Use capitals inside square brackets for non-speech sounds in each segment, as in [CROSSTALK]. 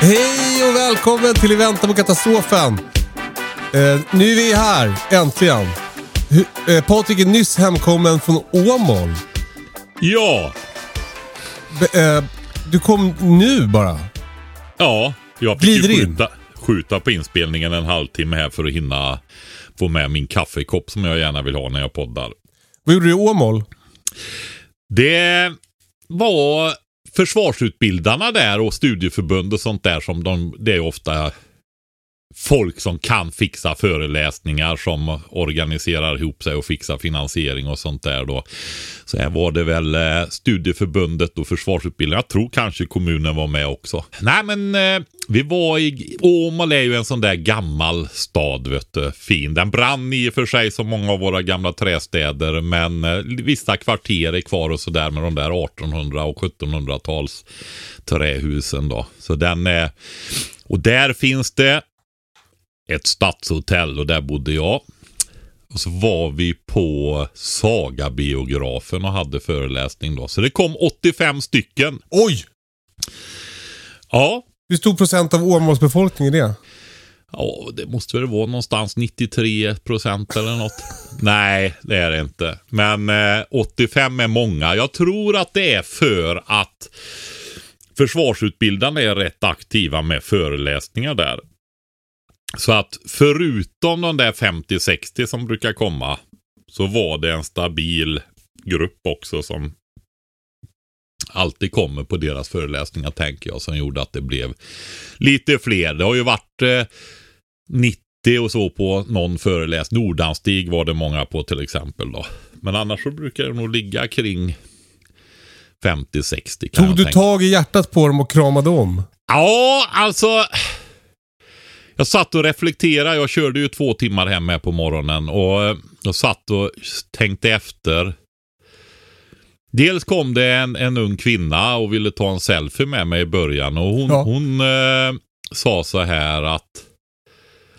Hej och välkommen till I väntan på katastrofen. Eh, nu är vi här, äntligen. Hu- eh, Patrik är nyss hemkommen från Åmål. Ja, Be- eh, du kom nu bara. ja. Jag fick Glider ju in. skjuta, skjuta på inspelningen en halvtimme här för att hinna få med min kaffekopp som jag gärna vill ha när jag poddar. Vad gjorde du i Åmål? Det var försvarsutbildarna där och studieförbund och sånt där som de, det är ofta folk som kan fixa föreläsningar som organiserar ihop sig och fixar finansiering och sånt där då. Så här var det väl eh, studieförbundet och försvarsutbildningen. Jag tror kanske kommunen var med också. Nej men eh, vi var i Åmål är ju en sån där gammal stad vet du. Fin. Den brann i och för sig som många av våra gamla trästäder men eh, vissa kvarter är kvar och sådär med de där 1800 och 1700-tals trähusen då. Så den är och där finns det ett stadshotell och där bodde jag. Och så var vi på Sagabiografen och hade föreläsning då. Så det kom 85 stycken. Oj! Ja, Hur stor procent av Åmåls befolkning är det? ja det måste väl vara någonstans 93 procent eller något. [LAUGHS] Nej, det är det inte. Men eh, 85 är många. Jag tror att det är för att försvarsutbildarna är rätt aktiva med föreläsningar där. Så att förutom de där 50-60 som brukar komma så var det en stabil grupp också som alltid kommer på deras föreläsningar tänker jag som gjorde att det blev lite fler. Det har ju varit eh, 90 och så på någon föreläsning. Nordanstig var det många på till exempel då. Men annars så brukar det nog ligga kring 50-60 kan Tog du tänka. tag i hjärtat på dem och kramade om? Ja, alltså. Jag satt och reflekterade. Jag körde ju två timmar hem här på morgonen och eh, jag satt och tänkte efter. Dels kom det en, en ung kvinna och ville ta en selfie med mig i början och hon, Ja. hon eh, sa så här att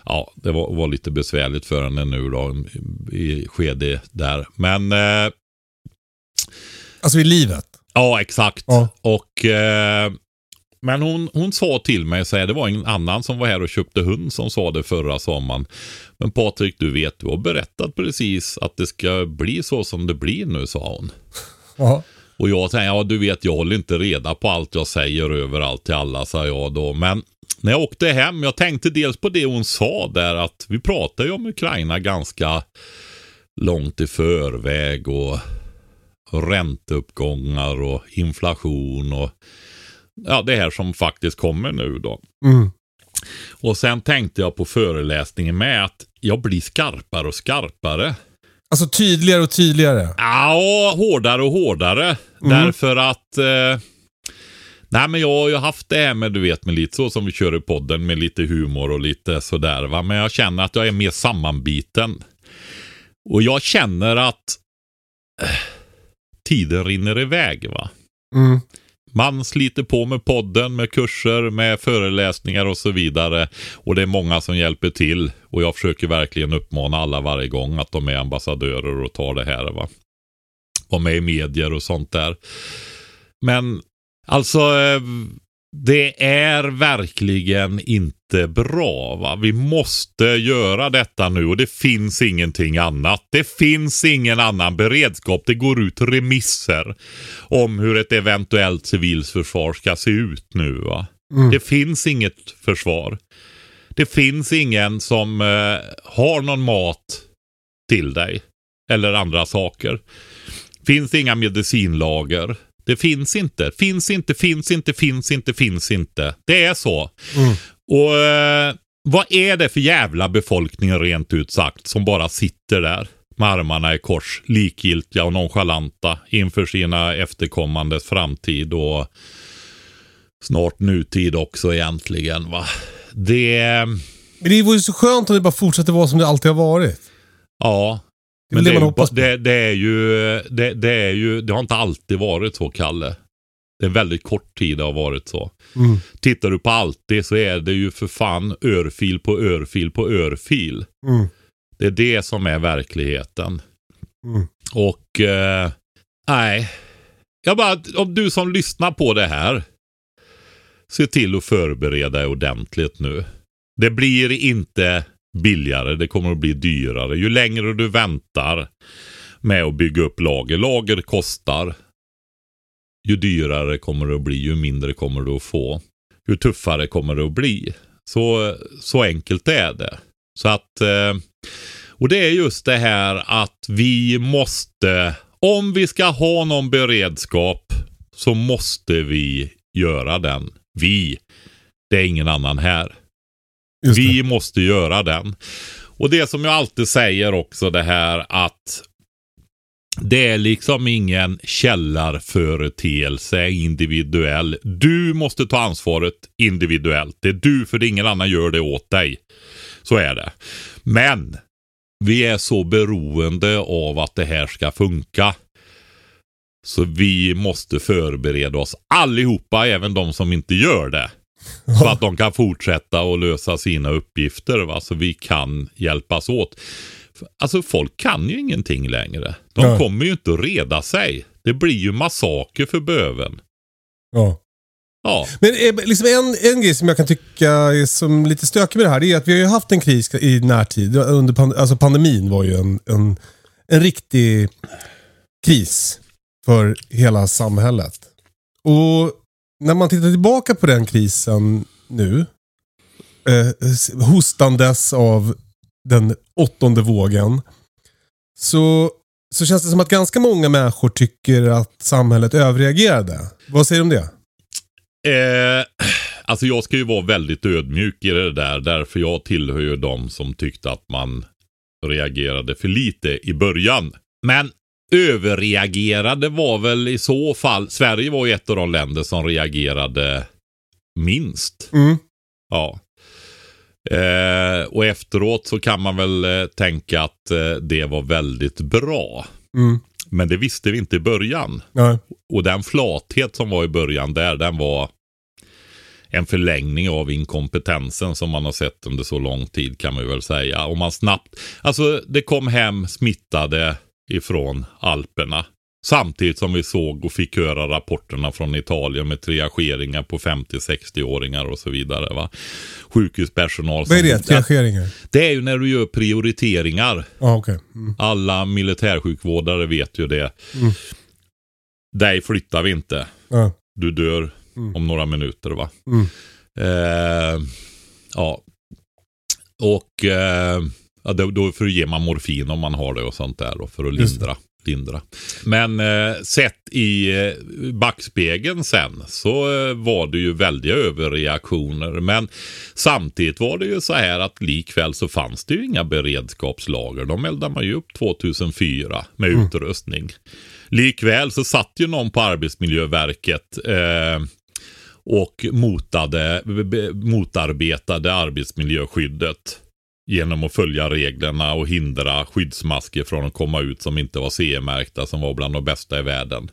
Ja, det var, var lite besvärligt för henne nu då i skede där. Men eh, Alltså i livet? Ja, exakt. Ja. Och, eh, men hon, hon sa till mig, så här, det var en annan som var här och köpte hund som sa det förra sommaren. Men Patrik, du vet, du har berättat precis att det ska bli så som det blir nu, sa hon. Ja. Och jag tänkte, ja du vet, jag håller inte reda på allt jag säger överallt till alla, sa jag då. Men när jag åkte hem, jag tänkte dels på det hon sa där, att vi pratar ju om Ukraina ganska långt i förväg och ränteuppgångar och inflation och ja, det här som faktiskt kommer nu då. Mm. Och sen tänkte jag på föreläsningen med att jag blir skarpare och skarpare. Alltså tydligare och tydligare. Ja, hårdare och hårdare. Därför att eh, Nej men jag har ju haft det här med du vet med lite så som vi kör i podden med lite humor och lite sådär va. Men jag känner att jag är mer sammanbiten. Och jag känner att eh, tiden rinner iväg va. Mm. Man sliter på med podden, med kurser, med föreläsningar och så vidare. Och det är många som hjälper till. Och jag försöker verkligen uppmana alla varje gång att de är ambassadörer och tar det här. va. Var med i medier och sånt där. Men alltså, eh, det är verkligen inte bra. va. Vi måste göra detta nu och det finns ingenting annat. Det finns ingen annan beredskap. Det går ut remisser om hur ett eventuellt civilförsvar ska se ut nu. Mm. Det finns inget försvar. Det finns ingen som eh, har någon mat till dig. Eller andra saker. Finns inga medicinlager. Det finns inte. Finns inte, finns inte, finns inte, finns inte. Det är så. Mm. Och eh, vad är det för jävla befolkning rent ut sagt som bara sitter där med armarna i kors, likgiltiga och nonchalanta inför sina efterkommandes framtid och snart nutid också egentligen va. Det, Men det vore ju så skönt om det bara fortsätter vara som det alltid har varit. ja. Men det det, man är, ju hoppas på. det, det är ju, det, det är ju, det har inte alltid varit så Kalle. Det är väldigt kort tid det har varit så. Mm. Tittar du på alltid så är det ju för fan örfil på örfil på örfil. Mm. Det är det som är verkligheten. Mm. Och eh, nej. Jag bara, om du som lyssnar på det här. se till att förbereda er ordentligt nu. Det blir inte billigare, det kommer att bli dyrare. Ju längre du väntar med att bygga upp lager, lager kostar. Ju dyrare kommer det att bli, ju mindre kommer du att få. Ju tuffare kommer det att bli. Så, så enkelt är det. Så att, eh, och det är just det här att vi måste, om vi ska ha någon beredskap så måste vi göra den. Vi, det är ingen annan här. Vi måste göra den. Och det som jag alltid säger också det här att det är liksom ingen källarföreteelse individuell. Du måste ta ansvaret individuellt. Det är du för det ingen annan gör det åt dig. Så är det. Men vi är så beroende av att det här ska funka. Så vi måste förbereda oss allihopa, även de som inte gör det. Så att de kan fortsätta och lösa sina uppgifter. Va? Så vi kan hjälpas åt. Alltså folk kan ju ingenting längre. De ja. kommer ju inte att reda sig. Det blir ju massaker för böven. Ja. Ja. Men eh, liksom en, en grej som jag kan tycka är som lite stökig med det här, det är att vi har ju haft en kris i närtid. Under pand alltså pandemin var ju en, en, en riktig kris för hela samhället. Och när man tittar tillbaka på den krisen nu, eh, hostandes av den åttonde vågen, så, så känns det som att ganska många människor tycker att samhället överreagerade. Vad säger du om det? Eh, alltså jag ska ju vara väldigt ödmjuk i det där, därför jag tillhör ju de som tyckte att man reagerade för lite i början. Men överreagerade var väl i så fall, Sverige var ju ett av de länder som reagerade minst. Mm. Ja. Eh, och efteråt så kan man väl eh, tänka att eh, det var väldigt bra. Mm. Men det visste vi inte i början. Nej. Och den flathet som var i början där, den var en förlängning av inkompetensen som man har sett under så lång tid kan man väl säga. Om man snabbt, alltså det kom hem smittade ifrån Alperna. Samtidigt som vi såg och fick höra rapporterna från Italien med triageringar på 50-60-åringar och så vidare. Va? Sjukhuspersonal. Vad är det? Triageringar? Det är ju när du gör prioriteringar. Ah, okay. Mm. Alla militärsjukvårdare vet ju det. Mm. Dig flyttar vi inte. Ah. Du dör mm. om några minuter. va? Mm. Eh, ja. Och eh, ja, då, då för ger man morfin om man har det och sånt där. Då, för att lindra lindra. Men eh, sett i eh, backspegeln sen så eh, var det ju väldiga överreaktioner. Men samtidigt var det ju så här att likväl så fanns det ju inga beredskapslager. De eldade man ju upp 2004 med mm. utrustning. Likväl så satt ju någon på Arbetsmiljöverket eh, och motade, motarbetade arbetsmiljöskyddet genom att följa reglerna och hindra skyddsmasker från att komma ut som inte var CE-märkta som var bland de bästa i världen.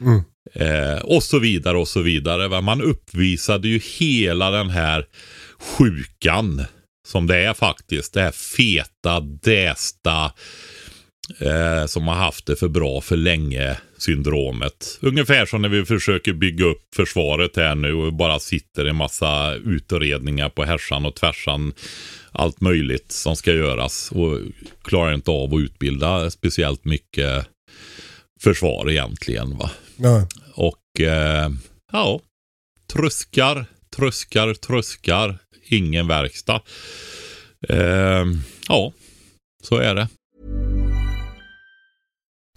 Mm. Eh, och så vidare och så vidare. Va? Man uppvisade ju hela den här sjukan som det är faktiskt. Det här feta, dästa eh, som har haft det för bra för länge syndromet. Ungefär som när vi försöker bygga upp försvaret här nu och bara sitter en massa utredningar på härsan och tvärsan allt möjligt som ska göras och klarar inte av att utbilda speciellt mycket försvar egentligen. Va? Ja. Och eh, ja, tröskar, tröskar, tröskar, ingen verkstad. Eh, ja, så är det.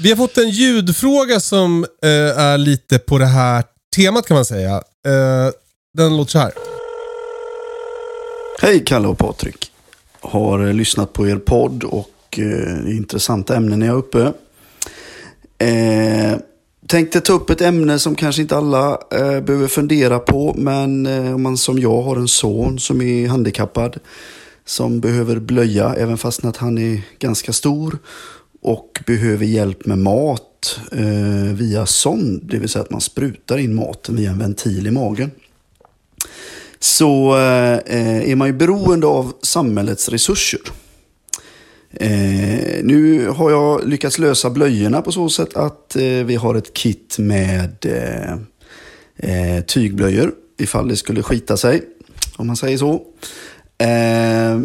Vi har fått en ljudfråga som eh, är lite på det här temat kan man säga. Eh, den låter så här. Hej Kalle och Patrik. Har eh, lyssnat på er podd och eh, intressanta ämnen är uppe. Eh, tänkte ta upp ett ämne som kanske inte alla eh, behöver fundera på. Men eh, om man som jag har en son som är handikappad. Som behöver blöja även fast att han är ganska stor. Och behöver hjälp med mat eh, via sond. Det vill säga att man sprutar in maten via en ventil i magen så eh, är man ju beroende av samhällets resurser. Eh, nu har jag lyckats lösa blöjorna på så sätt att eh, vi har ett kit med eh, eh tygblöjor ifall det skulle skita sig, om man säger så. Eh,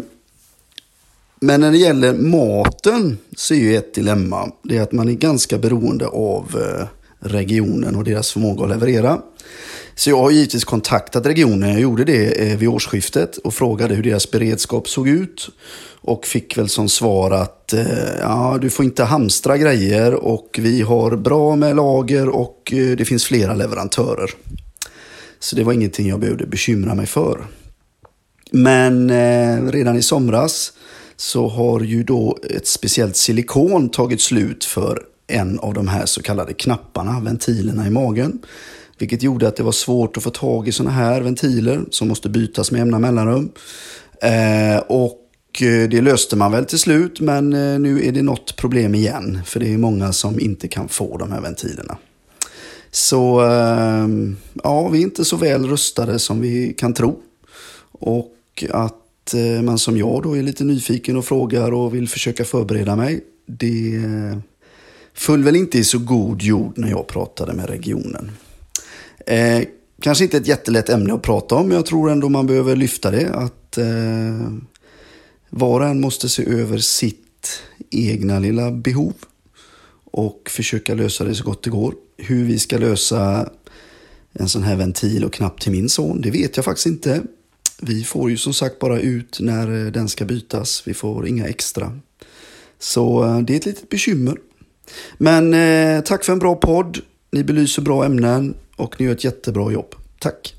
men när det gäller maten så är ju ett dilemma. Det är att man är ganska beroende av eh, regionen och deras förmåga att leverera. Så jag har givetvis kontaktat regionen. Jag gjorde det eh, vid årsskiftet och frågade hur deras beredskap såg ut. Och fick väl som svar att eh, ja, du får inte hamstra grejer och vi har bra med lager och det finns flera leverantörer. Så det var ingenting jag behövde bekymra mig för. Men redan i somras så har ju då ett speciellt silikon tagit slut för en av de här så kallade knapparna, ventilerna i magen. Vilket gjorde att det var svårt att få tag i sådana här ventiler som måste bytas med jämna mellanrum. Eh, och eh, det löste man väl till slut men eh, nu är det något problem igen. För det är många som inte kan få de här ventilerna. Så eh, ja, vi är inte så väl rustade som vi kan tro. Och att att eh, man som jag då är lite nyfiken och frågar och vill försöka förbereda mig. Det eh, föll väl inte i så god jord när jag pratade med regionen. Eh, kanske inte ett jättelätt ämne att prata om, men jag tror ändå man behöver lyfta det. Att eh, var och en måste se över sitt egna lilla behov och försöka lösa det så gott det går. Hur vi ska lösa en sån här ventil och knapp till min son, det vet jag faktiskt inte. Vi får ju som sagt bara ut när den ska bytas. Vi får inga extra. Så eh, det är ett litet bekymmer. Men eh, tack för en bra podd. Ni belyser bra ämnen och ni gör ett jättebra jobb. Tack!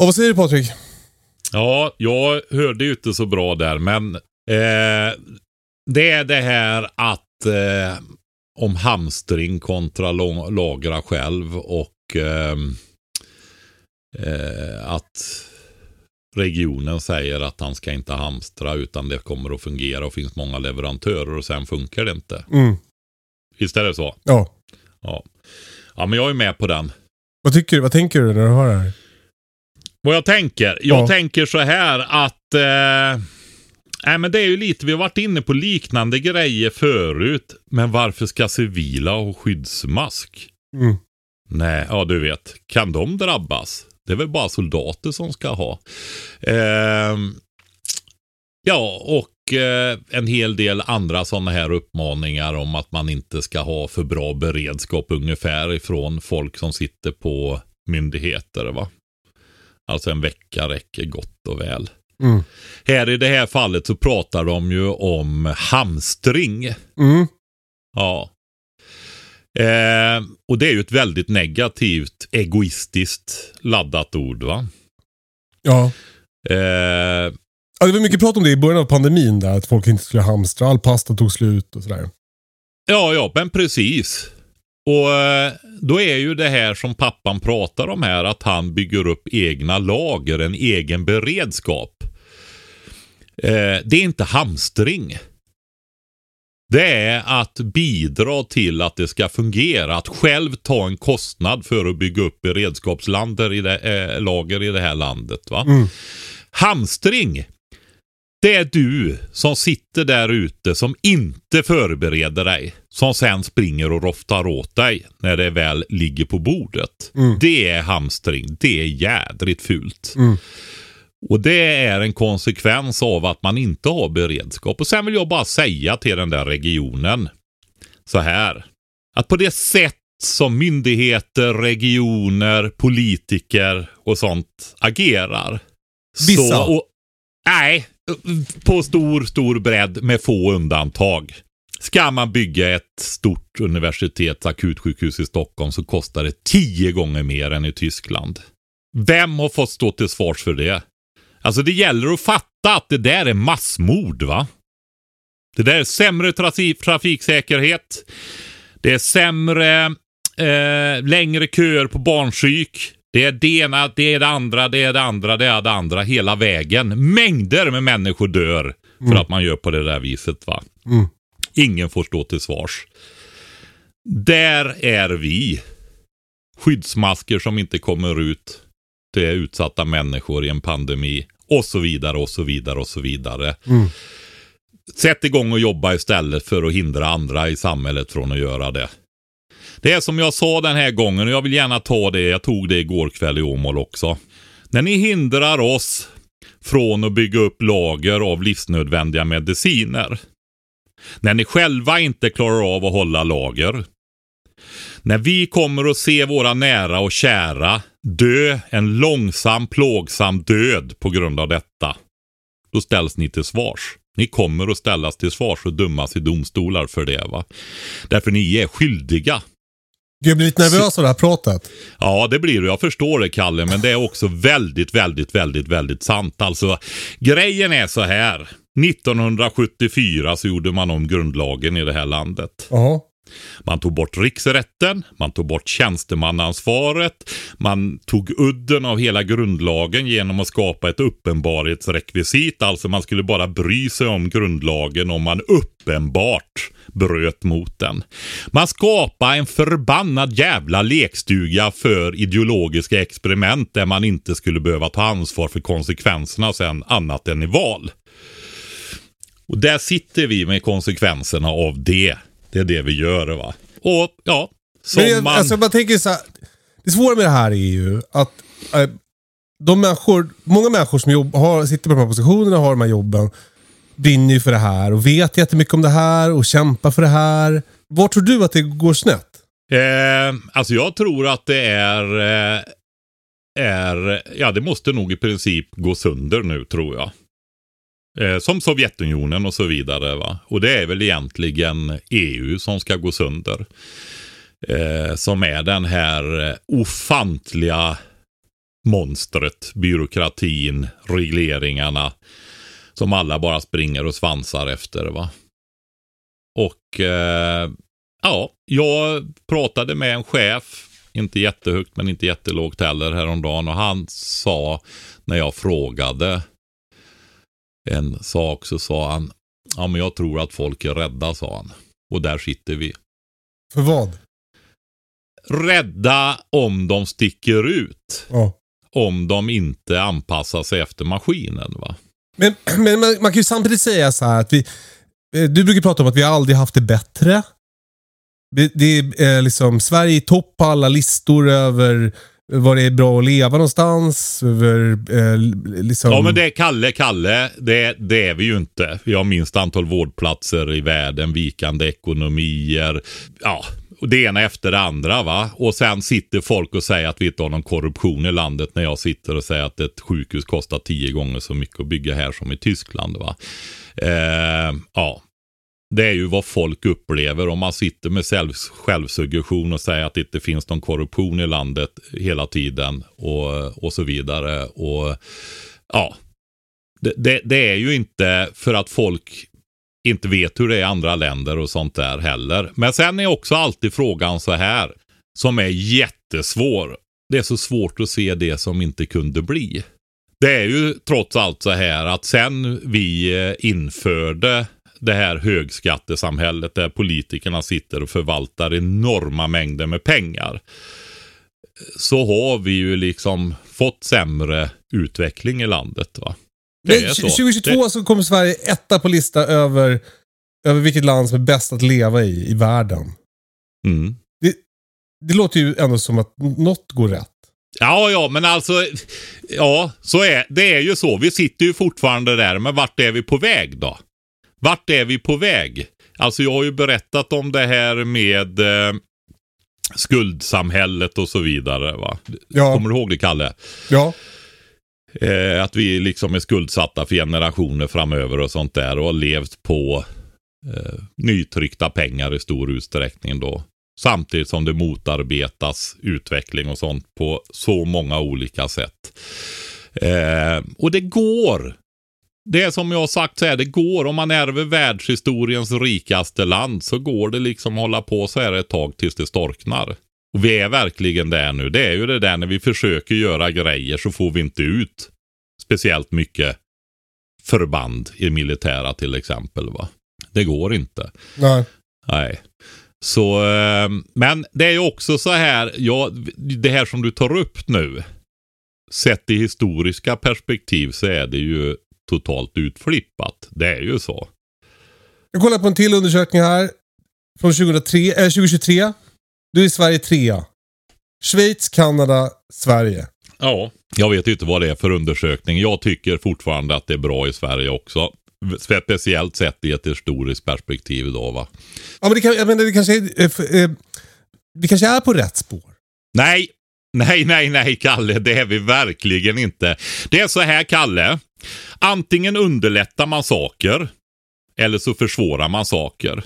Och vad säger du Patrik? Ja, jag hörde ju inte så bra där, men eh, det är det här att eh, om hamstring kontra lagra själv och eh, eh, att regionen säger att han ska inte hamstra utan det kommer att fungera och finns många leverantörer och sen funkar det inte. Mm. Visst är det så? Ja. Ja. Ja, men jag är med på den. Vad, tycker, vad tänker du när du hör det här? Vad jag tänker? Jag Ja. tänker så här att... Eh, nej, men det är ju lite, vi har varit inne på liknande grejer förut. Men varför ska civila ha skyddsmask? Mm. Nej, ja du vet. Kan de drabbas? Det är väl bara soldater som ska ha. Ehm, ja, och eh, en hel del andra sådana här uppmaningar om att man inte ska ha för bra beredskap ungefär ifrån folk som sitter på myndigheter. va. Alltså en vecka räcker gott och väl. Mm. Här i det här fallet så pratar de ju om hamstring. Mm. Ja. Eh, och det är ju ett väldigt negativt, egoistiskt laddat ord va. Ja. Eh, ja. Det var mycket prat om det i början av pandemin där. Att folk inte skulle hamstra. All pasta tog slut och sådär. ja, ja, men precis. Och eh, då är ju det här som pappan pratar om här, att han bygger upp egna lager, en egen beredskap. Eh, det är inte hamstring. Det är att bidra till att det ska fungera. Att själv ta en kostnad för att bygga upp beredskapslager i det, eh, lager i det här landet. Va? Mm. Hamstring. Det är du som sitter där ute som inte förbereder dig. Som sen springer och roftar åt dig när det väl ligger på bordet. Det är hamstring. Det är jädrigt fult. Och det är en konsekvens av att man inte har beredskap. Och sen vill jag bara säga till den där regionen så här. Att på det sätt som myndigheter, regioner, politiker och sånt agerar. Vissa. Så, och, nej, på stor, stor bredd med få undantag. Ska man bygga ett stort universitets akutsjukhus i Stockholm så kostar det tio gånger mer än i Tyskland. Vem har fått stå till svars för det? Alltså det gäller att fatta att det där är massmord va? Det där är sämre trafik trafiksäkerhet. Det är sämre, eh, längre köer på barnpsyk. Det är det ena, det är det andra, det är det andra, det är det andra hela vägen. Mängder med människor dör för att man gör på det där viset va. Mm. Ingen får stå till svars. Där är vi. Skyddsmasker som inte kommer ut till utsatta människor i en pandemi. Och så vidare och så vidare och så vidare. Sätt igång och jobba istället för att hindra andra i samhället från att göra det. Det är som jag sa den här gången och jag vill gärna ta det. Jag tog det igår kväll i Åmål också. När ni hindrar oss från att bygga upp lager av livsnödvändiga mediciner. När ni själva inte klarar av att hålla lager. När vi kommer att se våra nära och kära dö en långsam, plågsam död på grund av detta. Då ställs ni till svars. Ni kommer att ställas till svars och dömas i domstolar för det. va. Därför ni är skyldiga. Jag blir lite nervös av det här pratet. Ja, det blir det. Jag förstår det, Kalle. Men det är också väldigt, väldigt, väldigt, väldigt sant. Alltså, grejen är så här. 1974 så gjorde man om grundlagen i det här landet. Ja. Man tog bort riksrätten, man tog bort tjänstemannaansvaret, man tog udden av hela grundlagen genom att skapa ett uppenbarhetsrekvisit. Alltså man skulle bara bry sig om grundlagen om man uppenbart bröt mot den. Man skapade en förbannad jävla lekstuga för ideologiska experiment där man inte skulle behöva ta ansvar för konsekvenserna sen annat än i val. Och där sitter vi med konsekvenserna av det. Det är det vi gör va. Och ja, som Men jag, man... alltså, man tänker så här, det svåra med det här är ju att eh, de människor, många människor som jobb, har, sitter på de här positionerna och har de här jobben brinner ju för det här och vet jättemycket om det här och kämpar för det här. Var tror du att det går snett? Eh, alltså jag tror att det är, eh, är, ja det måste nog i princip gå sönder nu tror jag. Eh, som Sovjetunionen och så vidare. Va? Och det är väl egentligen EU som ska gå sönder. Eh, som är den här eh, ofantliga monstret, byråkratin, regleringarna. Som alla bara springer och svansar efter. va. Och eh, ja, jag pratade med en chef, inte jättehögt men inte jättelågt heller häromdagen. Och han sa när jag frågade en sak så sa han, ja men jag tror att folk är rädda sa han. Och där sitter vi. För vad? Rädda om de sticker ut. Ja. Om de inte anpassar sig efter maskinen va. Men, men man, man kan ju samtidigt säga så här att vi... eh, Du brukar prata om att vi aldrig haft det bättre. Det, det är liksom Sverige i topp på alla listor över var det är bra att leva någonstans. Över, eh, liksom... Ja men det är Kalle, Kalle. Det, det är vi ju inte. Vi har minst antal vårdplatser i världen, vikande ekonomier. Ja, det ena efter det andra va. Och sen sitter folk och säger att vi inte har någon korruption i landet när jag sitter och säger att ett sjukhus kostar tio gånger så mycket att bygga här som i Tyskland va. Eh, ja, det är ju vad folk upplever om man sitter med själv, självsuggestion och säger att det inte finns någon korruption i landet hela tiden och, och så vidare. Och ja, det, det, det är ju inte för att folk inte vet hur det är i andra länder och sånt där heller. Men sen är också alltid frågan så här, som är jättesvår. Det är så svårt att se det som inte kunde bli. Det är ju trots allt så här att sen vi eh, införde det här högskattesamhället där politikerna sitter och förvaltar enorma mängder med pengar. Så har vi ju liksom fått sämre utveckling i landet. va. Det är så. 2022 så kommer Sverige etta på lista över, över vilket land som är bäst att leva i, i världen. Det, mm. Det låter ju ändå som att något går rätt. Ja, ja, men alltså, ja, så är det är ju så. Vi sitter ju fortfarande där, men vart är vi på väg då? Vart är vi på väg? Alltså, jag har ju berättat om det här med eh, skuldsamhället och så vidare. Va? Ja. Kommer du ihåg det, Kalle? Ja. Eh, att vi liksom är skuldsatta för generationer framöver och sånt där och har levt på eh, nytryckta pengar i stor utsträckning då. Samtidigt som det motarbetas utveckling och sånt på så många olika sätt. Eh, och det går. Det är som jag har sagt så här, det går. Om man ärver världshistoriens rikaste land så går det liksom hålla på så här ett tag tills det storknar. Och vi är verkligen där nu. Det är ju det där när vi försöker göra grejer så får vi inte ut speciellt mycket förband i militära till exempel. va. Det går inte. Nej. Nej. Så, eh, men det är ju också så här, ja, det här som du tar upp nu. Sett i historiska perspektiv så är det ju totalt utflippat. Det är ju så. Jag kollar på en till undersökning här. Från 2003, eh, 2023. Du är Sverige trea. Schweiz, Kanada, Sverige. Ja. Jag vet inte vad det är för undersökning. Jag tycker fortfarande att det är bra i Sverige också. Speciellt sett i ett historiskt perspektiv då va. Ja, men det, kan, jag menar, det kanske är, eh, eh, vi kanske är på rätt spår. Nej, nej, nej, nej, Kalle. Det är vi verkligen inte. Det är så här, Kalle. Antingen underlättar man saker eller så försvårar man saker.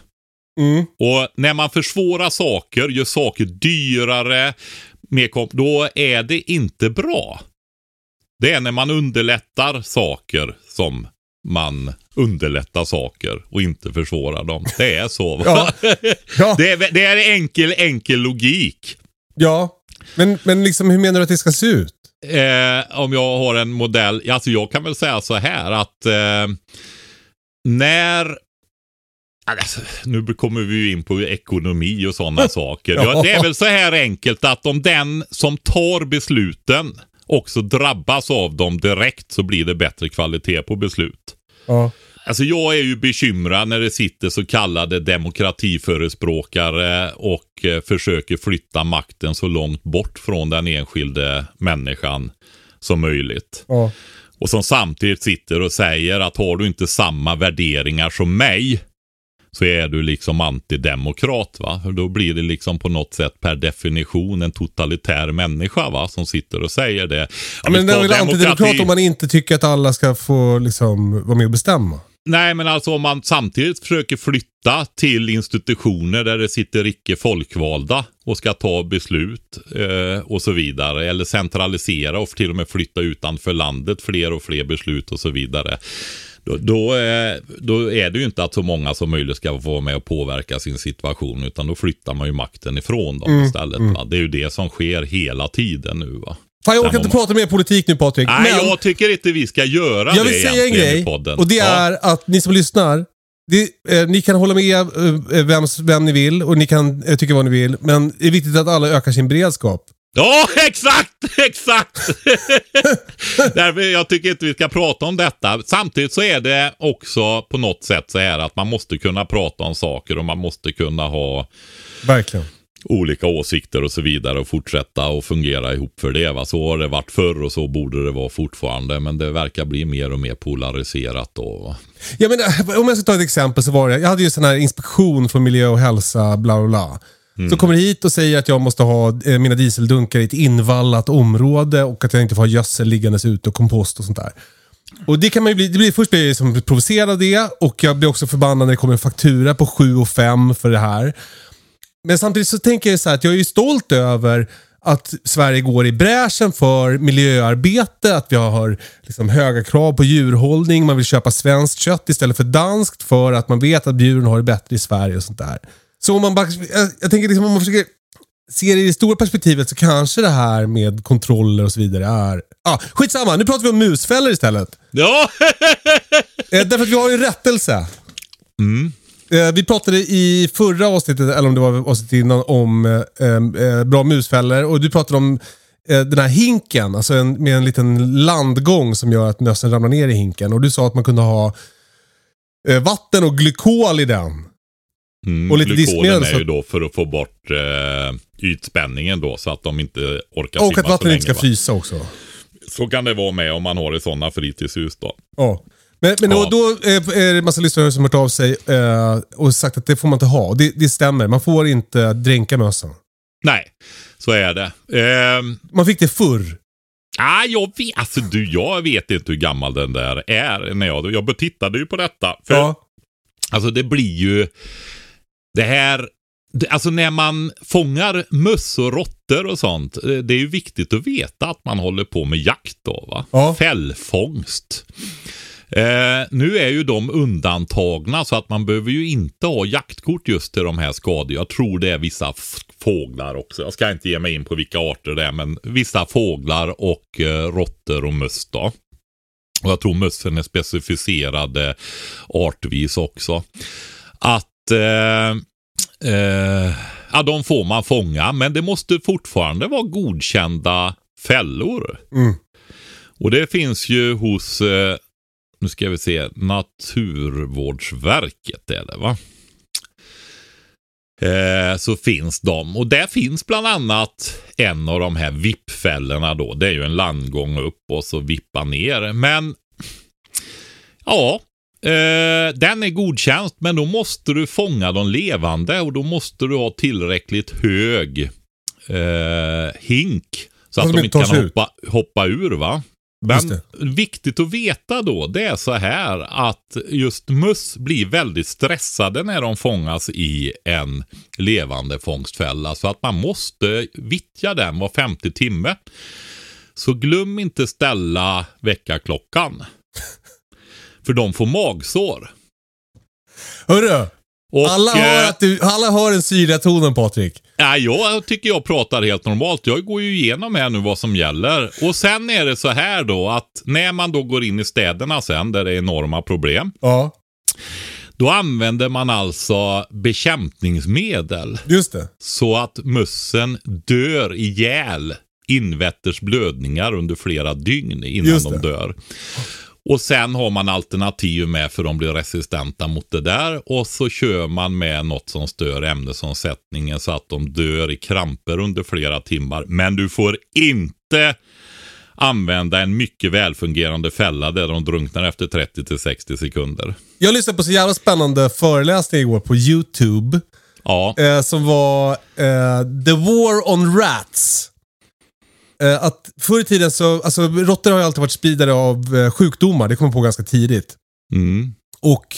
Mm. Och när man försvårar saker, gör saker dyrare, mer då är det inte bra. Det är när man underlättar saker som man underlättar saker och inte försvårar dem. Det är så. Va? Ja. Ja, Det, är, det är enkel, enkel logik. ja. Men, men liksom, hur menar du att det ska se ut? Eh, om jag har en modell. Alltså jag kan väl säga så här att eh, när Alltså, nu kommer vi ju in på ekonomi och sådana [LAUGHS] saker. Ja. Det är väl så här enkelt att om den som tar besluten också drabbas av dem direkt så blir det bättre kvalitet på beslut. Ja. Alltså jag är ju bekymrad när det sitter så kallade demokratiförespråkare och eh, försöker flytta makten så långt bort från den enskilde människan som möjligt. Ja. Och som samtidigt sitter och säger att har du inte samma värderingar som mig så är du liksom antidemokrat va. För då blir det liksom på något sätt per definition en totalitär människa va som sitter och säger det. Ja, Men det är väl antidemokrat om man inte tycker att alla ska få liksom, vara med och bestämma? Nej, men alltså om man samtidigt försöker flytta till institutioner där det sitter icke folkvalda och ska ta beslut eh, och så vidare. Eller centralisera och till och med flytta utanför landet fler och fler beslut och så vidare. Då, då, eh, då är det ju inte att så många som möjligt ska få vara med och påverka sin situation utan då flyttar man ju makten ifrån dem istället. Va? Det är ju det som sker hela tiden nu. Va? Fan, jag orkar inte prata mer politik nu Patrik. Nej, men jag tycker inte vi ska göra jag det vill säga en i grej. podden. Och det Ja. är att ni som lyssnar, det, eh, ni kan hålla med eh, vem, vem ni vill och ni kan eh, tycka vad ni vill. Men det är viktigt att alla ökar sin beredskap. Ja, [LAUGHS] exakt! Exakt! [LAUGHS] Därför jag tycker inte vi ska prata om detta. Samtidigt så är det också på något sätt så här att man måste kunna prata om saker och man måste kunna ha Verkligen. Olika åsikter och så vidare och fortsätta och fungera ihop för det. Va? Så har det varit förr och så borde det vara fortfarande. Men det verkar bli mer och mer polariserat då. Va? Jag menar, om jag ska ta ett exempel så var det, jag hade ju sån här inspektion för miljö och hälsa, bla bla bla. Så kommer hit och säger att jag måste ha eh, mina dieseldunkar i ett invallat område och att jag inte får ha gödsel liggandes ute och kompost och sånt där. Och det kan man ju bli, det blir, först blir jag liksom provocerad av det och jag blir också förbannad när det kommer en faktura på 7 och 5 för det här. Men samtidigt så tänker jag så här att jag är stolt över att Sverige går i bräschen för miljöarbete, att vi har liksom höga krav på djurhållning, man vill köpa svenskt kött istället för danskt för att man vet att djuren har det bättre i Sverige och sånt där. Så om man bara, jag, jag tänker liksom om man försöker se det i det stora perspektivet så kanske det här med kontroller och så vidare är... Ah, skitsamma, nu pratar vi om musfällor istället. Ja! [LAUGHS] Eh, därför att vi har ju en rättelse. Eh, vi pratade i förra avsnittet, eller om det var avsnittet innan, om eh, eh, bra musfällor. Och du pratade om eh, den här hinken, alltså en, med en liten landgång som gör att mössen ramlar ner i hinken. Och du sa att man kunde ha eh, vatten och glykol i den. Mm, Och lite glykolen diskmedel, är så- ju då för att få bort eh, ytspänningen då så att de inte orkar Och simma att så vattnet länge. inte ska va? frysa också. Så kan det vara med om man har i sådana fritidshus då. Ja. Men, men Ja. då, är det massa lyssnare som har hört av sig eh, och sagt att det får man inte ha. Det, det stämmer, man får inte dränka mössen. Nej, så är det. Ehm, Man fick det förr. ah, jag, vet, alltså, du, jag vet inte hur gammal den där är. När jag, jag tittade ju på detta. För Ja. Alltså det blir ju det här det, Alltså när man fångar möss och råttor och sånt. eh, Det är ju viktigt att veta att man håller på med jakt då va. Ja. Fällfångst. Eh, nu är ju de undantagna så att man behöver ju inte ha jaktkort just till de här skadorna. Jag tror det är vissa fåglar också. Jag ska inte ge mig in på vilka arter det är men vissa fåglar och eh, råttor och möss då. Och jag tror mössen är specificerade artvis också. Att eh, eh, ja, de får man fånga, men det måste fortfarande vara godkända fällor. Mm. Och det finns ju hos, eh, nu ska vi se, Naturvårdsverket är det va? Eh, så finns de. Och där finns bland annat en av de här vippfällorna då. Det är ju en landgång upp och så vippa ner. Men ja, eh, den är godkänd. Men då måste du fånga de levande och då måste du ha tillräckligt hög eh, hink. Så att de inte kan hoppa, hoppa ur va. Men viktigt att veta då, det är så här att just möss blir väldigt stressade när de fångas i en levande fångstfälla. Så att man måste vittja den var femte timme. Så glöm inte ställa väckarklockan. [LAUGHS] För de får magsår. Hörru! Och, Alla hör, eh, att du, alla hör den syrliga tonen Patrik. Nej, jag tycker jag pratar helt normalt. Jag går ju igenom här nu vad som gäller. Och sen är det så här då att när man då går in i städerna sen där det är enorma problem. Ja, Då använder man alltså bekämpningsmedel just det. så att mössen dör ihjäl invetters blödningar under flera dygn innan de dör. Och sen har man alternativ med för de blir resistenta mot det där. Och så kör man med något som stör ämnesomsättningen så att de dör i kramper under flera timmar. Men du får inte använda en mycket välfungerande fälla där de drunknar efter 30 till 60 sekunder. Jag lyssnade på så jävla spännande föreläsning igår på YouTube. Ja, Eh, som var eh, The War on Rats. Eh, att förr i tiden så, alltså råttor har ju alltid varit spridare av eh, sjukdomar. Det kom man på ganska tidigt. mm. Och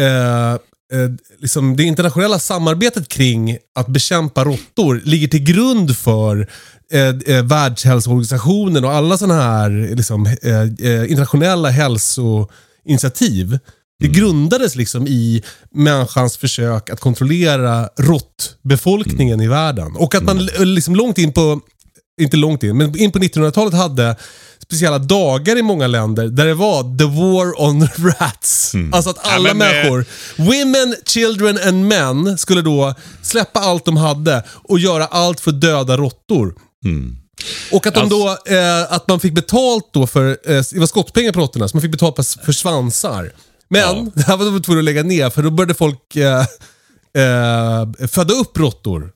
eh, eh, liksom det internationella samarbetet kring att bekämpa råttor ligger till grund för eh, Världshälsoorganisationen och alla sådana här liksom, eh, internationella hälsoinitiativ. Det grundades liksom i människans försök att kontrollera råttbefolkningen i världen. Och att man l- liksom långt in på, inte långt in, men in på 1900-talet hade speciella dagar i många länder där det var the war on rats. Alltså att Ja, alla men, eh, människor, women, children and men, skulle då släppa allt de hade och göra allt för döda råttor. Mm. Och att, de Alltså- då, eh, att man fick betalt då för, eh, det var skottpengar på råttorna, så man fick betalt för svansar. Men Ja. [LAUGHS] det här var de tvungna att lägga ner för då började folk eh, eh, föda upp råttor.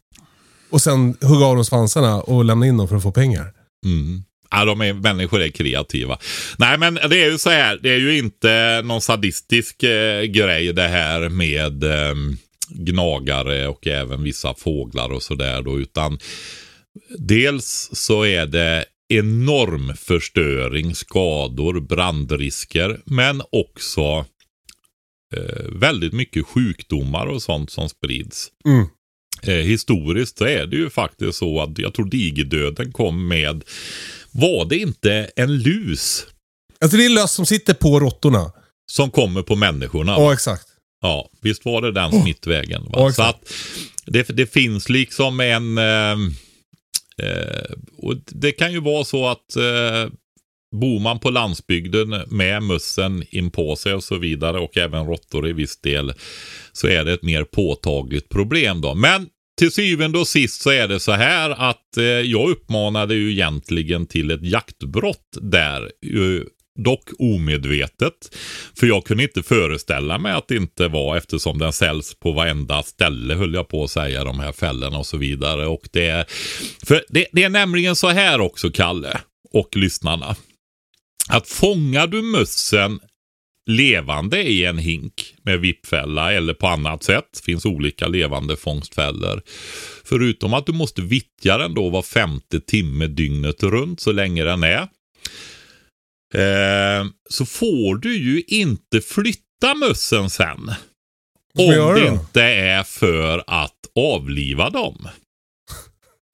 Och sen hugga av dem svansarna och lämna in dem för att få pengar. Mm. Ja, de är, människor är kreativa. Nej, men det är ju så här. Det är ju inte någon sadistisk eh, grej det här med eh, gnagare och även vissa fåglar och sådär då. Utan dels så är det enorm förstöring, skador, brandrisker. Men också eh, väldigt mycket sjukdomar och sånt som sprids. Mm. Eh, historiskt så är det ju faktiskt så att jag tror digerdöden kom med, var det inte en lus Alltså det är löss som sitter på råttorna. som kommer på människorna? Ja, exakt. Ja, visst var det den smittvägen? Va? Ja, så att det, det finns liksom en... Eh, eh, och det kan ju vara så att eh, bor man på landsbygden med mössen in på sig och så vidare och även råttor i viss del så är det ett mer påtagligt problem då. Men till syvende och sist så är det så här att eh, jag uppmanade ju egentligen till ett jaktbrott där. Eh, dock omedvetet. För jag kunde inte föreställa mig att det inte var eftersom den säljs på varenda ställe höll jag på att säga de här fällorna och så vidare. Och det, är, för det, det är nämligen så här också Kalle och lyssnarna. Att fångar du mössen levande i en hink med vippfälla eller på annat sätt. finns olika levande fångstfällor. Förutom att du måste vittja den då var femte timme dygnet runt så länge den är. Eh, så får du ju inte flytta mössen sen. Om det inte är för att avliva dem.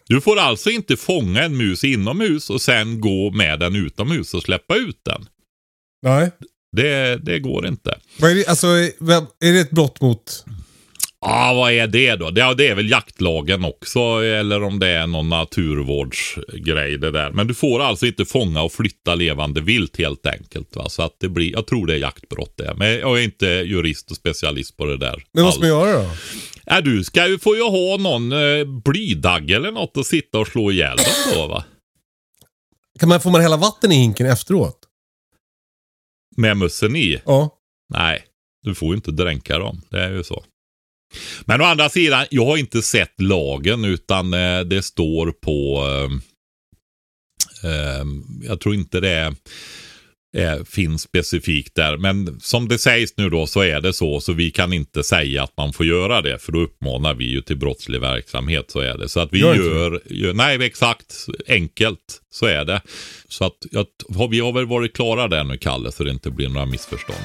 Du får alltså inte fånga en mus inomhus och sen gå med den utomhus och släppa ut den. Nej. Det, det går inte. Vad är, det, alltså, är det ett brott mot? Ja, ah, vad är det då? Det, det är väl jaktlagen också, eller om det är någon naturvårdsgrej det där. Men du får alltså inte fånga och flytta levande vilt helt enkelt. Va? Så att det blir, jag tror det är jaktbrott det. Men jag är inte jurist och specialist på det där. Men vad ska man göra då? Ja, du ska ju, får ju ha någon eh, blydagg eller något att sitta och slå ihjäl dem då va? Kan man, får man hälla vatten i hinken efteråt? Med mössen i? Ja. Nej, du får ju inte dränka dem. Det är ju så. Men å andra sidan, jag har inte sett lagen utan eh, det står på... Eh, eh, jag tror inte det är, finns specifikt där. Men som det sägs nu då så är det så. Så vi kan inte säga att man får göra det. För då uppmanar vi ju till brottslig verksamhet. Så är det. Så att vi gör, gör, gör, Nej, exakt. Enkelt. Så är det. Så att jag, vi har väl varit klara där nu, Kalle. Så det inte blir några missförstånd.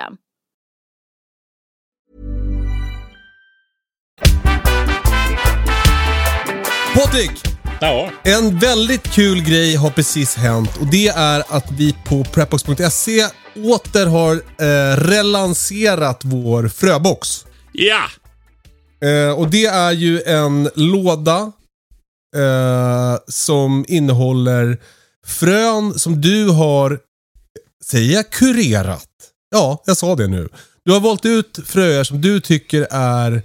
System. Patrik! Ja. En väldigt kul grej har precis hänt och det är att vi på prepbox.se åter har eh, relanserat vår fröbox. Ja! Eh, och det är ju en låda eh, som innehåller frön som du har, säger jag kurerat? Ja, jag sa det nu. Du har valt ut fröer som du tycker är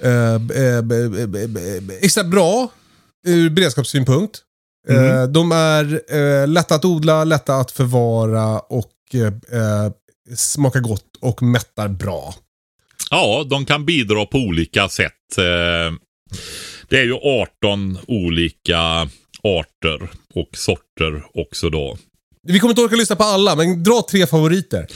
eh, extra bra ur beredskapssynpunkt. Mm. de är eh, lätta att odla, lätta att förvara och eh, smakar gott och mättar bra. Ja, de kan bidra på olika sätt. det är ju 18 olika arter och sorter också då. Vi kommer inte orka lyssna på alla, men dra tre favoriter.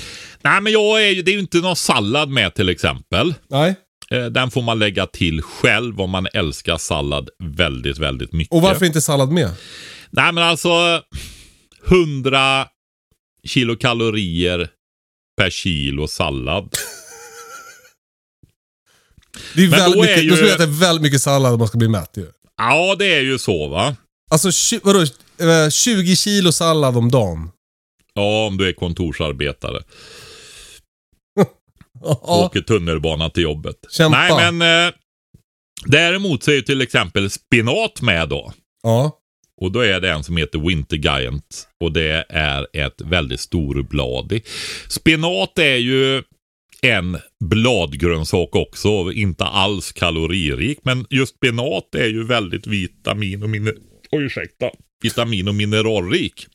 Nej, men jag är, det är ju inte någon sallad med till exempel. Nej. Eh, den får man lägga till själv om man älskar sallad väldigt, väldigt mycket. Och varför inte sallad med? Nej, men alltså 100 kilokalorier per kilo sallad. [LAUGHS] Det är Men väldigt då är mycket, ju- då skulle jag äta väldigt mycket sallad om man ska bli mätt ju. Ja, det är ju så va. Alltså vadå, 20 kilo sallad om dagen? Ja, om du är kontorsarbetare. [LAUGHS] Åker tunnelbana till jobbet. Kämpa. Nej, men eh, däremot så är ju till exempel spinat med då. Ja. Och då är det en som heter Winter Giant. Och det är ett väldigt storbladig. Spinat är ju en bladgrönsak också. Inte alls kaloririk. Men just spinat är ju väldigt vitamin och miner... Oj, ursäkta. Vitamin och mineralrik.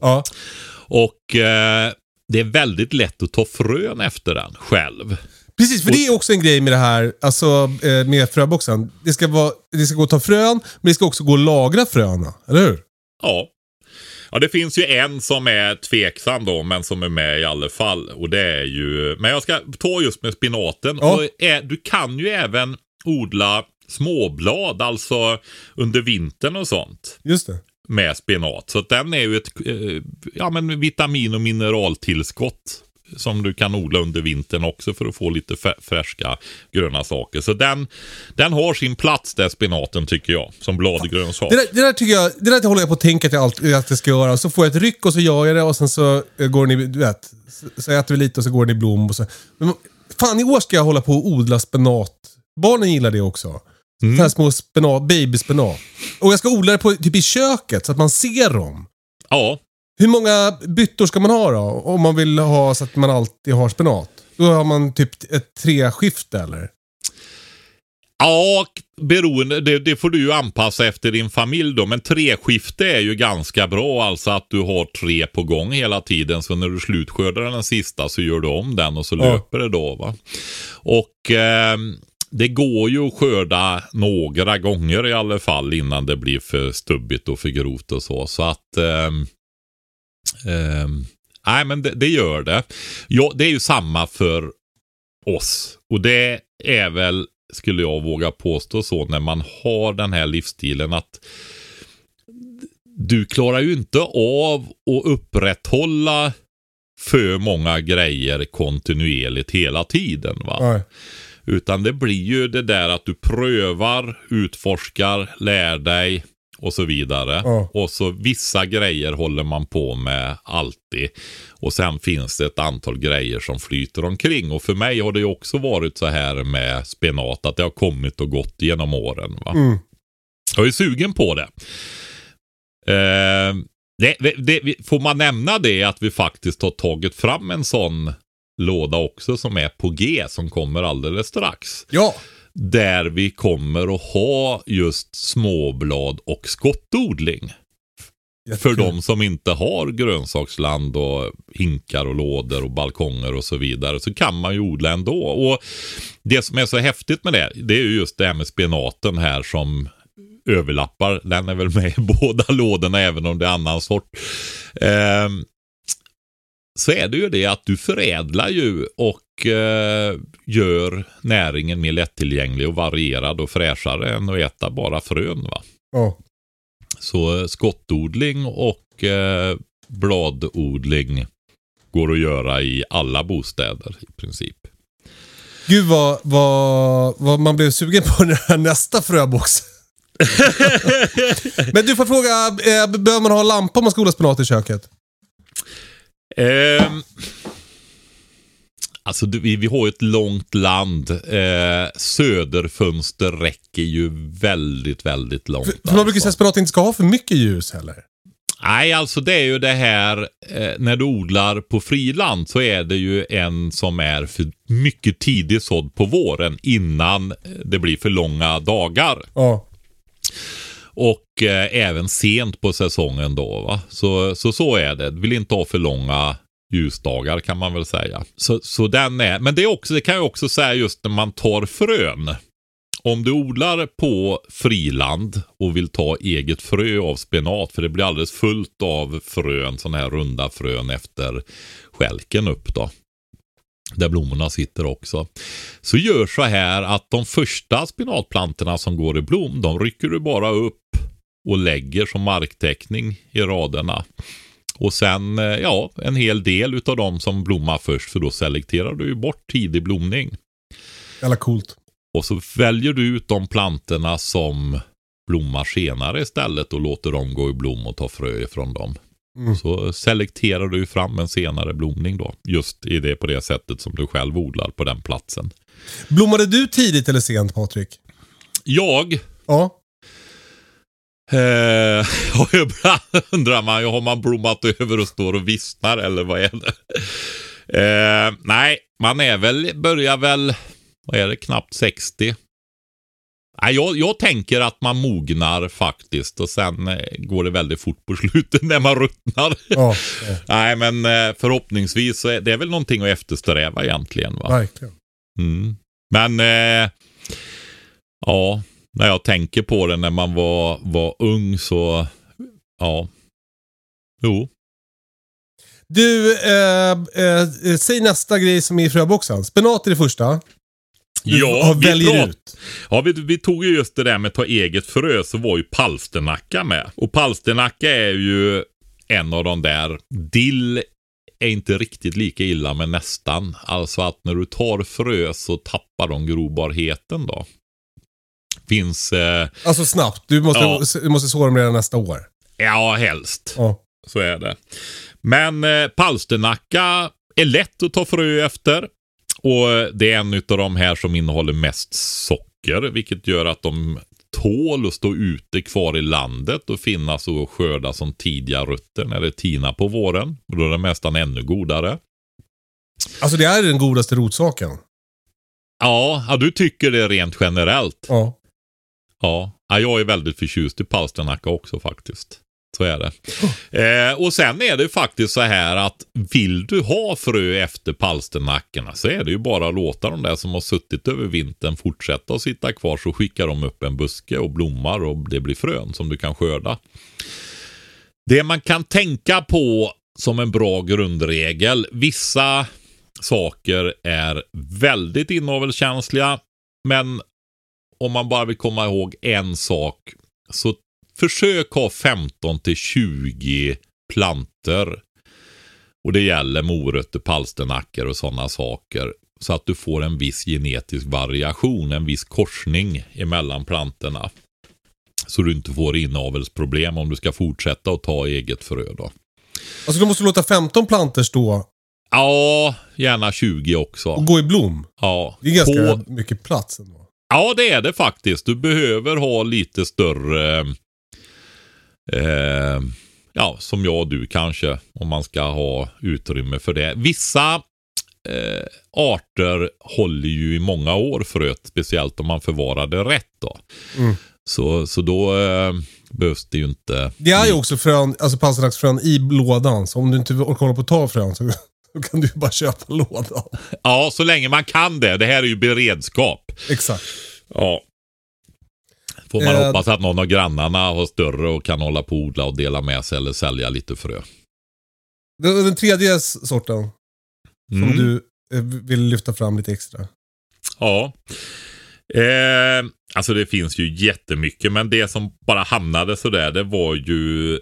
Ja. Och eh, det är väldigt lätt att ta frön efter den själv. Precis, för det är också en grej med det här, alltså eh, med fröboxen. Det ska, vara, det ska gå att ta frön, men det ska också gå att lagra fröna. Eller hur? Ja. Ja, det finns ju en som är tveksam då, men som är med i alla fall. Och det är ju, men jag ska ta just med spinaten. Ja. Och är, du kan ju även odla småblad, alltså under vintern och sånt. Just det. Med spinat. Så den är ju ett eh, ja, men vitamin och mineraltillskott. Som du kan odla under vintern också för att få lite fä- färska gröna saker. Så den, den har sin plats där spinaten tycker jag. Som bladgrönsak. Det där, det där tycker jag, det där håller jag på att tänka att jag, alltid, att jag ska göra. Så får jag ett ryck och så gör jag det och sen så går den i, du vet. Så äter vi lite och så går den i blom och så. Men fan i år ska jag hålla på och odla spenat. Barnen gillar det också. Mm. här små spenat, babyspenat. Och jag ska odla det på, typ i köket så att man ser dem. Ja, Hur många byttor ska man ha då? Om man vill ha så att man alltid har spenat. Då har man typ ett treskifte eller? Ja, beroende, det, det får du ju anpassa efter din familj då. Men treskifte är ju ganska bra. Alltså att du har tre på gång hela tiden. Så när du slutskördar den sista så gör du om den och så Ja. löper det då. va. Och eh, det går ju att skörda några gånger i alla fall innan det blir för stubbigt och för grovt och så. Så att... ehm, ehm, nej, men det, det gör det. Ja, det är ju samma för oss. Och det är väl, skulle jag våga påstå så, när man har den här livsstilen att du klarar ju inte av att upprätthålla för många grejer kontinuerligt hela tiden. va. Nej. Utan det blir ju det där att du prövar, utforskar, lär dig och så vidare. Ja. Och så vissa grejer håller man på med alltid. Och sen finns det ett antal grejer som flyter omkring. Och för mig har det ju också varit så här med spenat att det har kommit och gått genom åren. Va? Mm. Jag är sugen på det. Eh, det, det, det. Får man nämna det att vi faktiskt har tagit fram en sån låda också som är på G som kommer alldeles strax. Ja. Där vi kommer att ha just småblad och skottodling. För de som inte har grönsaksland och hinkar och lådor och balkonger och så vidare så kan man ju odla ändå. Och det som är så häftigt med det, det är ju just det här med spenaten här som överlappar. Den är väl med i [LAUGHS] båda lådorna även om det är annan sort. Ehm, så är det ju det att du förädlar ju och eh, gör näringen mer lättillgänglig och varierad och fräschare än att äta bara frön. Va? Ja. Så eh, skottodling och eh, bladodling går att göra i alla bostäder i princip. Gud vad, vad, vad man blev sugen på [LAUGHS] den här nästa fröbox. [LAUGHS] Men du får fråga, eh, behöver man ha lampa om man ska odla spenat i köket? Ehm, alltså vi, vi har ju ett långt land. Eh, söderfönster räcker ju väldigt, väldigt långt. För, för man brukar säga alltså. att inte ska ha för mycket ljus heller. Nej, alltså det är ju det här eh, när du odlar på friland så är det ju en som är för mycket tidigt sådd på våren innan eh, det blir för långa dagar. Ja. Och eh, även sent på säsongen då. Va? Så, så så är det. Vill inte ha för långa ljusdagar kan man väl säga. Så, så den är, men det, är också, det kan jag också säga just när man tar frön. Om du odlar på friland och vill ta eget frö av spenat, för det blir alldeles fullt av frön, sådana här runda frön efter skälken upp då. Där blommorna sitter också. Så gör så här att de första spenatplantorna som går i blom, de rycker du bara upp och lägger som marktäckning i raderna. Och sen, eh, ja, en hel del utav dem som blommar först, för då selekterar du ju bort tidig blomning. Jävla coolt. Och så väljer du ut de plantorna som blommar senare istället och låter dem gå i blom och ta frö ifrån dem. Mm. Så selekterar du fram en senare blomning då. Just i det på det sättet som du själv odlar på den platsen. Blommade du tidigt eller sent Patrik? Jag Ja. Eh, [LAUGHS] och ibland undrar man ju, har man blommat över och står och vissnar eller vad är det? Eh, nej, man är väl, börjar väl, vad är det, knappt 60. Jag, jag tänker att man mognar faktiskt och sen eh, går det väldigt fort på [LAUGHS] slutet när man ruttnar. Ja, ja, Nej, men eh, förhoppningsvis så är det väl någonting att eftersträva egentligen. Va? verkligen. Mm. Men eh, ja, när jag tänker på det när man var, var ung så ja. Jo. Du, eh, eh, säg nästa grej som är i fröboxen. Spenat är det första. Ja, vi, väljer ut. ja vi, vi tog ju just det där med att ta eget frö så var ju palsternacka med. Och palsternacka är ju en av de där. Dill är inte riktigt lika illa men nästan. Alltså att när du tar frö så tappar de grobarheten då. Finns, eh, Alltså snabbt. Du måste, Ja. du måste så dem redan nästa år. ja helst. Ja. Så är det. Men eh, palsternacka är lätt att ta frö efter. Och det är en av de här som innehåller mest socker. Vilket gör att de tål att stå ute kvar i landet och finnas och skörda som tidiga rötter när det tinar på våren. Och då är den nästan ännu godare. Alltså det är den godaste rotsaken. Ja, ja, du tycker det rent generellt. Ja. Ja, ja jag är väldigt förtjust i palsternacka också faktiskt. Så är det. Eh, och sen är det faktiskt så här att vill du ha frö efter palsternackorna så är det ju bara att låta de där som har suttit över vintern fortsätta att sitta kvar så skickar de upp en buske och blommar och det blir frön som du kan skörda. Det man kan tänka på som en bra grundregel, vissa saker är väldigt inavelskänsliga men om man bara vill komma ihåg en sak så försök ha 15 till 20 planter. Och det gäller morötter, palsternackor och sådana saker. Så att du får en viss genetisk variation, en viss korsning emellan plantorna. Så du inte får inavelsproblem om du ska fortsätta att ta eget frö då. Alltså du måste låta 15 planter stå Ja, gärna 20 också. och gå i blom. Ja, Det är ganska på, mycket plats ändå. Ja, det är det faktiskt. Du behöver ha lite större, eh, ja, som jag och du kanske, om man ska ha utrymme för det. Vissa eh, arter håller ju i många år fröet, speciellt om man förvarar det rätt då. Mm. Så, så då eh, behövs det ju inte. Det är ju också frön, alltså palsternacksfrön i lådan. Så om du inte orkar hålla på att ta frön så, så kan du ju bara köpa lådan. Ja, så länge man kan det. Det här är ju beredskap. Exakt. Ja. Får man Eh, hoppas att någon av grannarna har större och kan hålla på och odla och dela med sig eller sälja lite frö. Den, den tredje sorten som Mm. du eh, vill lyfta fram lite extra. Ja. Eh, alltså det finns ju jättemycket men det som bara hamnade sådär det var ju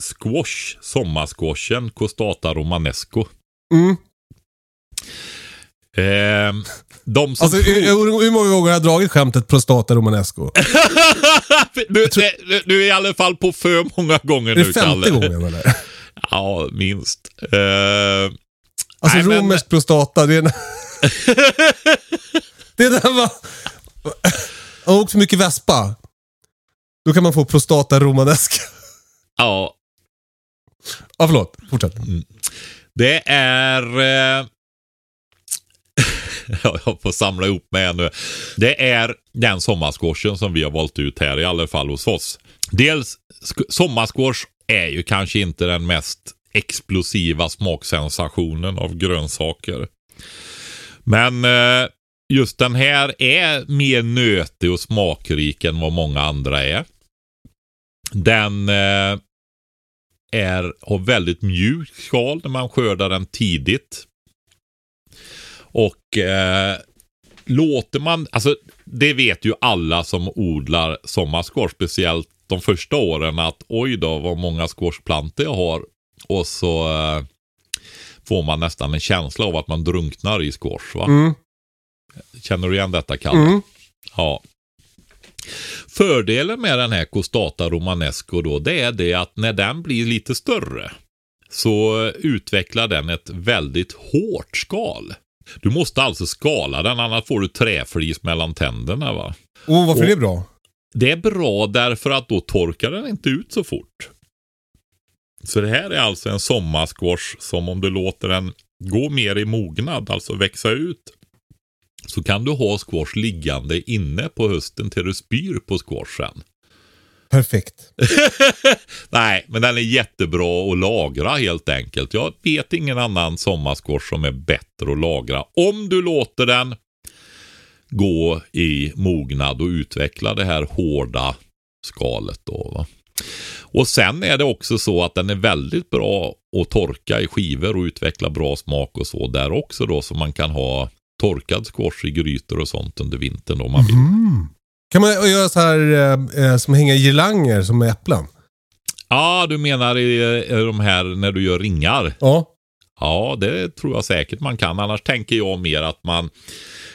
squash, sommarsquashen, Costata romanesco. Mm. Eh, de som Alltså hur, hur många gånger har jag dragit skämtet prostata romanesco? du, du, du är i alla fall på för många gånger Är det nu femte Kalle. gången eller? [LAUGHS] Ja, minst. Eh, Alltså Nej, men- romersk prostata, det är... en- [LAUGHS] det är där man... Har åkt för mycket vespa, då kan man få prostata romanesca. ja, Ja, förlåt. Fortsätt. Det är... Eh... [LAUGHS] jag får samla ihop mig här nu. Det är den sommarsquashen som vi har valt ut här i alla fall hos oss. Dels, sommarskårs sommarsquash är ju kanske inte den mest explosiva smaksensationen av grönsaker. Men eh, just den här är mer nötig och smakrik än vad många andra är. Den eh, är, har väldigt mjukt skal när man skördar den tidigt. Och eh, låter man, alltså det vet ju alla som odlar sommarskors, speciellt de första åren att oj då vad många squashplantor jag har. och så eh, får man nästan en känsla av att man drunknar i squash. Va? Mm. Känner du igen detta Kalle? Mm. Ja. Fördelen med den här Costata Romanesco då, det är det att när den blir lite större så utvecklar den ett väldigt hårt skal. Du måste alltså skala den, annars får du träflis mellan tänderna. va. Och varför Och- är det bra? Det är bra därför att då torkar den inte ut så fort. Så det här är alltså en sommarsquash som om du låter den gå mer i mognad, alltså växa ut, så kan du ha squash liggande inne på hösten till du spyr på squashen. Perfekt. [LAUGHS] Nej, men den är jättebra att lagra helt enkelt. Jag vet ingen annan sommarsquash som är bättre att lagra. Om du låter den gå i mognad och utveckla det här hårda skalet då. Va? Och sen är det också så att den är väldigt bra att torka i skivor och utveckla bra smak och så där också då. Så man kan ha torkad squash i grytor och sånt under vintern om man vill. Mm. Kan man göra så här eh, eh, som hänga girlanger som med äpplen? Ja, du menar i, i de här när du gör ringar? Ja. Ja, det tror jag säkert man kan. Annars tänker jag mer att man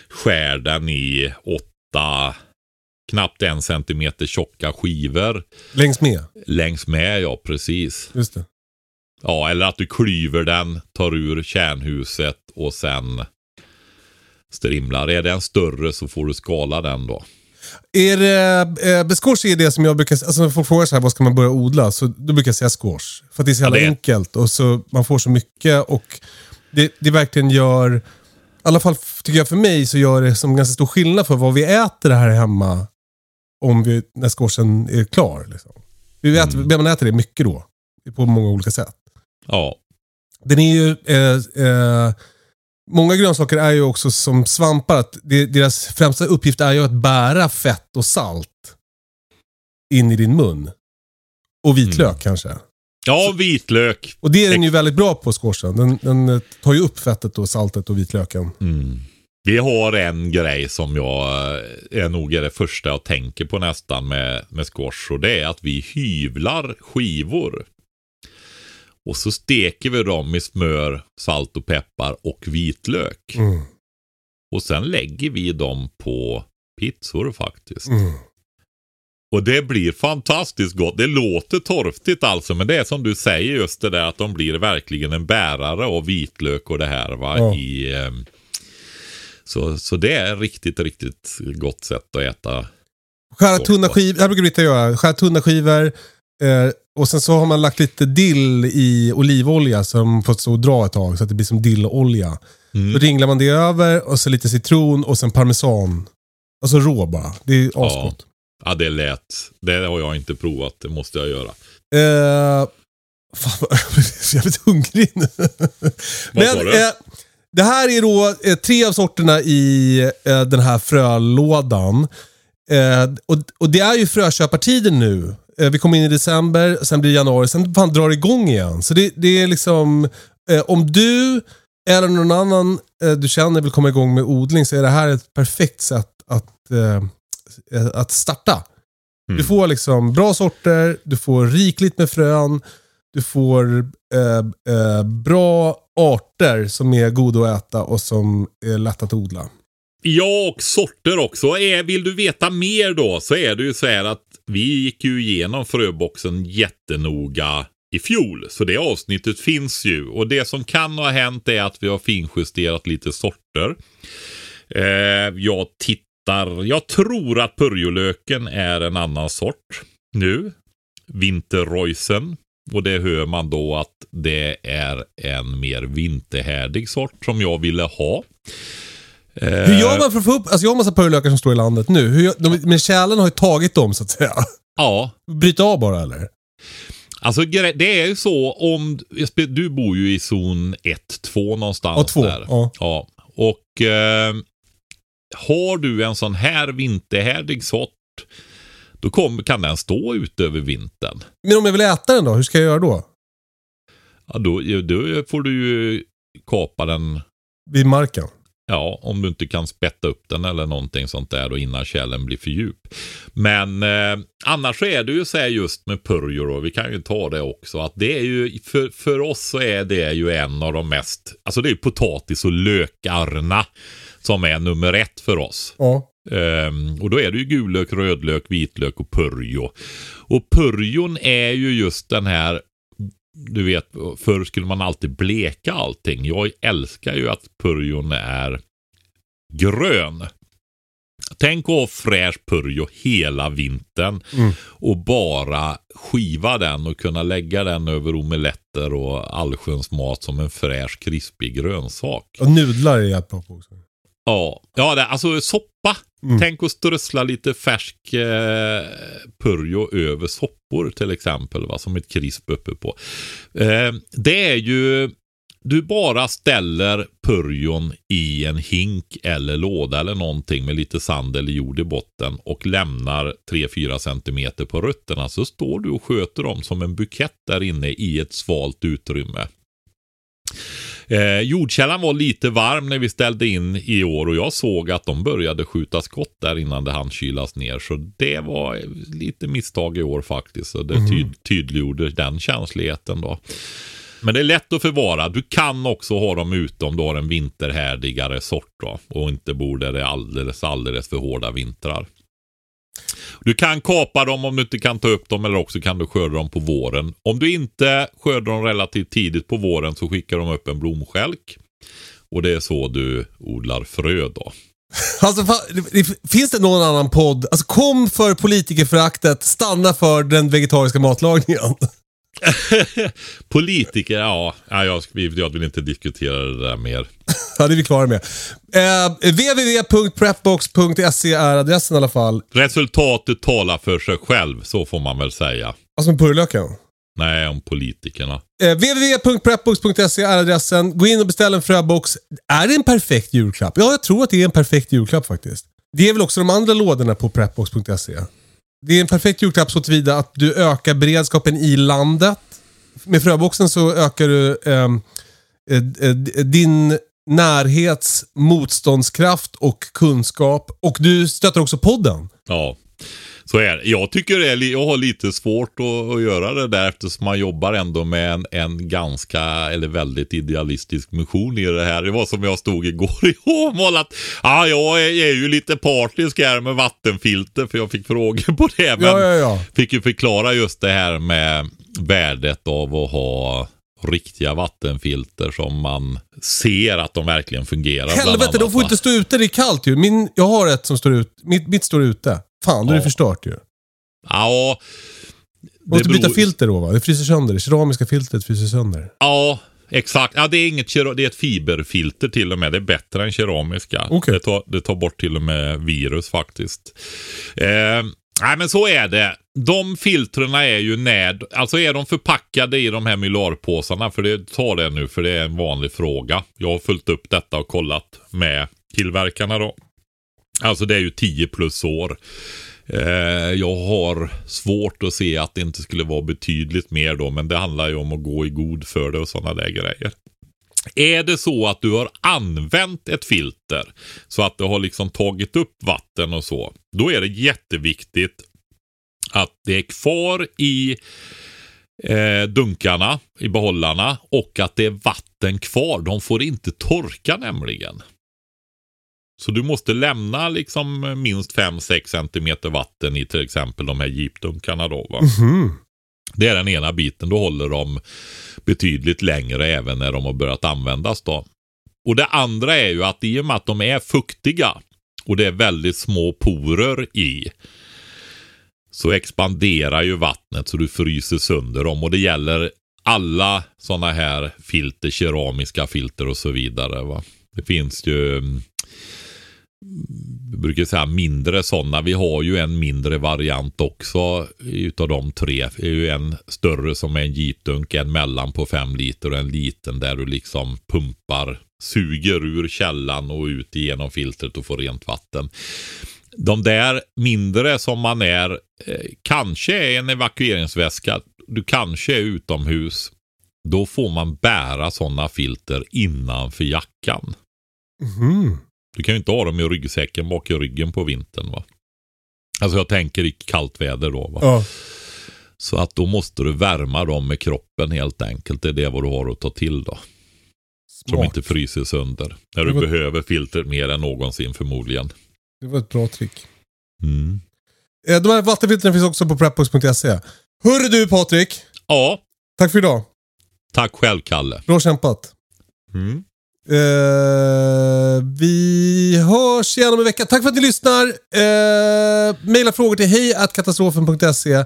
skär den i åtta, knappt en centimeter tjocka skivor Längs med. längs med. Ja, precis. Just det. Ja, eller att du klyver den, tar ur kärnhuset och sen strimlar. Är den större så får du skala den då. Är det, eh, squash är det som jag brukar alltså när folk frågar så här, vad ska man börja odla? Så då brukar jag säga squash. För att det är så jävla Ja, det är- enkelt och så man får så mycket och det, det verkligen gör, i alla fall tycker jag för mig, så gör det som ganska stor skillnad för vad vi äter här hemma om vi, när squashen är klar. Liksom. Vi äter, Mm. Man äter det mycket då, på många olika sätt. Ja, Den är ju... Eh, eh, många grönsaker är ju också som svampar. Att deras främsta uppgift är ju att bära fett och salt in i din mun. Och vitlök Mm. kanske. ja vitlök. Och det är den ju väldigt bra på squashen. Den, den eh, tar ju upp fettet och saltet och vitlöken. Mm. Vi har en grej som jag eh, är nog är det första jag tänker på nästan med, med squash och det är att vi hyvlar skivor. Och så steker vi dem i smör, salt och peppar och vitlök. Mm. Och sen lägger vi dem på pizzor faktiskt. Mm. Och det blir fantastiskt gott. Det låter torftigt alltså, men det är som du säger just det där att de blir verkligen en bärare av vitlök och det här va. Ja. I, eh, så, så det är riktigt, riktigt gott sätt att äta. Skära tunna skivor, det här brukar Britta göra. Skära tunna skivor. Eh, och sen så har man lagt lite dill i olivolja som fått stå och dra ett tag så att det blir som dillolja. Mm. Då ringlar man det över och så lite citron och sen parmesan. Alltså rå bara. Det är asgott. Ja, det lät. Det har jag inte provat. Det måste jag göra. Eh, fan, [LAUGHS] jag är så jävligt hungrig nu. Sa du? eh, det här är då eh, tre av sorterna i eh, den här frölådan. Eh, och, och det är ju frököpartiden nu. Eh, vi kommer in i december, sen blir det januari, sen fan drar det igång igen. Så det, det är liksom, eh, om du eller någon annan eh, du känner vill komma igång med odling så är det här ett perfekt sätt att, eh, eh, att starta. Du Mm. får liksom bra sorter, du får rikligt med frön, du får eh, bra arter som är goda att äta och som är lätta att odla. Ja, och sorter också. Är, vill du veta mer då så är det ju så här att vi gick ju igenom fröboxen jättenoga i fjol. Så det avsnittet finns ju. Och det som kan ha hänt är att vi har finjusterat lite sorter. Eh, jag tittar, jag tror att purjolöken är en annan sort nu. Vinterreusen. Och det hör man då att det är en mer vinterhärdig sort som jag ville ha. Eh, Hur gör man för att få upp, alltså jag har massa purjolökar som står i landet nu. Hur de, men kärlen har ju tagit dem så att säga. Ja, Bryta av bara eller? alltså det är ju så om... Du bor ju i zon 1-2 någonstans Ja, två, där. ja. ja. Och eh, har du en sån här vinterhärdig sort då kom, kan den stå ute över vintern. Men om jag vill äta den då, hur ska jag göra då? Ja, då, då får du ju kapa den Vid marken? Ja, om du inte kan spätta upp den eller någonting sånt där då innan källen blir för djup. Men eh, annars är det ju så här just med purjor och vi kan ju ta det också att det är ju för, för oss så är det ju en av de mest, alltså det är ju potatis och lökarna som är nummer ett för oss. Ja. Um, och då är det ju gullök, rödlök, vitlök och purjo. Och purjon är ju just den här du vet, förr skulle man alltid bleka allting. Jag älskar ju att purjon är grön. Tänk att ha fräsch purjo hela vintern Mm. och bara skiva den och kunna lägga den över omeletter och allsköns mat som en fräsch krispig grönsak. Och nudlar är jättebra på också. Ja, ja det, alltså soppa. Mm. Tänk att strössla lite färsk eh, purjo över soppor till exempel. Va, som ett krisp uppe på. Eh, det är ju, du bara ställer purjon i en hink eller låda eller någonting med lite sand eller jord i botten och lämnar 3-4 centimeter på rötterna så står du och sköter dem som en bukett där inne i ett svalt utrymme. Eh, jordkällan var lite varm när vi ställde in i år och jag såg att de började skjuta skott där innan det hann kylas ner. Så det var lite misstag i år faktiskt. Så det ty tydliggjorde den känsligheten då. Men det är lätt att förvara. Du kan också ha dem ute om du har en vinterhärdigare sort då. Och inte bor där det är alldeles, alldeles för hårda vintrar. Du kan kapa dem om du inte kan ta upp dem eller också kan du skörda dem på våren. Om du inte skördar dem relativt tidigt på våren så skickar de upp en blomskälk. Och det är så du odlar frö då. Alltså, finns det någon annan podd? Alltså kom för politikerföraktet, stanna för den vegetariska matlagningen. [LAUGHS] Politiker, ja, ja jag, jag vill inte diskutera det där mer. ja, det är vi klara med. Eh, www.prepbox.se är adressen i alla fall. Resultatet talar för sig själv, så får man väl säga. Alltså med purjolöken. Nej, om politikerna. Eh, www.prepbox.se är adressen. Gå in och beställ en fröbox. Är det en perfekt julklapp? Ja, jag tror att det är en perfekt julklapp faktiskt. Det är väl också de andra lådorna på prepbox.se. Det är en perfekt julklapp så tillvida att du ökar beredskapen i landet. Med fröboxen så ökar du ehm, eh, eh, din närhets motståndskraft och kunskap. Och du stöttar också podden. Ja, så är det. Jag tycker det är, jag har lite svårt att, att göra det där eftersom man jobbar ändå med en, en ganska, eller väldigt idealistisk mission i det här. Det var som jag stod igår i Åmål att ah, jag är, är ju lite partisk här med vattenfilter för jag fick frågor på det. Men Ja, ja, ja. fick ju förklara just det här med värdet av att ha riktiga vattenfilter som man ser att de verkligen fungerar. Helvete, de får inte stå ute. Det är kallt ju. Min, jag har ett som står ut. Mitt, mitt står ute. Fan, då är det förstört ju. Ja, Du måste det byta beror- filter då va? Det fryser sönder. Det keramiska filtret fryser sönder. Ja, exakt. Ja, det är inget det är ett fiberfilter till och med. Det är bättre än keramiska. Okej. Det, tar, det tar bort till och med virus faktiskt. Eh, nej, men så är det. De filtrerna är ju när, alltså är de förpackade i de här mylarpåsarna, för det tar det nu, för det är en vanlig fråga. Jag har följt upp detta och kollat med tillverkarna då. Alltså det är ju 10 plus år. Eh, jag har svårt att se att det inte skulle vara betydligt mer då, men det handlar ju om att gå i god för det och sådana där grejer. Är det så att du har använt ett filter så att det har liksom tagit upp vatten och så, då är det jätteviktigt att det är kvar i eh, dunkarna, i behållarna och att det är vatten kvar. De får inte torka nämligen. Så du måste lämna liksom minst 5-6 centimeter vatten i till exempel de här jeepdunkarna då. Va? Mhm. Det är den ena biten. Då håller de betydligt längre även när de har börjat användas då. Och det andra är ju att i och med att de är fuktiga och det är väldigt små porer i så expanderar ju vattnet så du fryser sönder dem och det gäller alla sådana här filter, keramiska filter och så vidare. Va? Det finns ju mm, brukar säga mindre sådana. Vi har ju en mindre variant också utav de tre. Det är ju en större som är en jeepdunk, en mellan på fem liter och en liten där du liksom pumpar, suger ur källan och ut igenom filtret och får rent vatten. De där mindre som man är, eh, kanske är en evakueringsväska, du kanske är utomhus. Då får man bära sådana filter innanför jackan. Mm. Du kan ju inte ha dem i ryggsäcken bak i ryggen på vintern va. Alltså jag tänker i kallt väder då va. Ja. Så att då måste du värma dem med kroppen helt enkelt. Det är det vad du har att ta till då. Så de Smart. inte fryser sönder. När du var- behöver filtret mer än någonsin förmodligen. Det var ett bra trick. Mm. Eh, De här vattenfiltren finns också på prepbox.se. Hörru du Patrik! Ja, Tack för idag. tack själv Kalle. Bra kämpat. Mm. Eh, vi hörs igen om en vecka. Tack för att ni lyssnar. Uh, maila frågor till hejkatastrofen.se.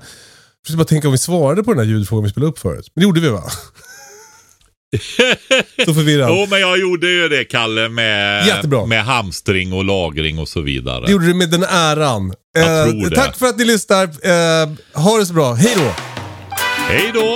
Försöker bara tänka om vi svarade på den här ljudfrågan vi spelade upp förut. Men det gjorde vi va? [LAUGHS] Så förvirrad. Jo, men jag gjorde ju det Kalle med, Jättebra. med hamstring och lagring och så vidare. Det gjorde du med den äran. Jag Eh, tror det. tack för att ni lyssnar. Eh, ha det så bra. Hej då! Hej då!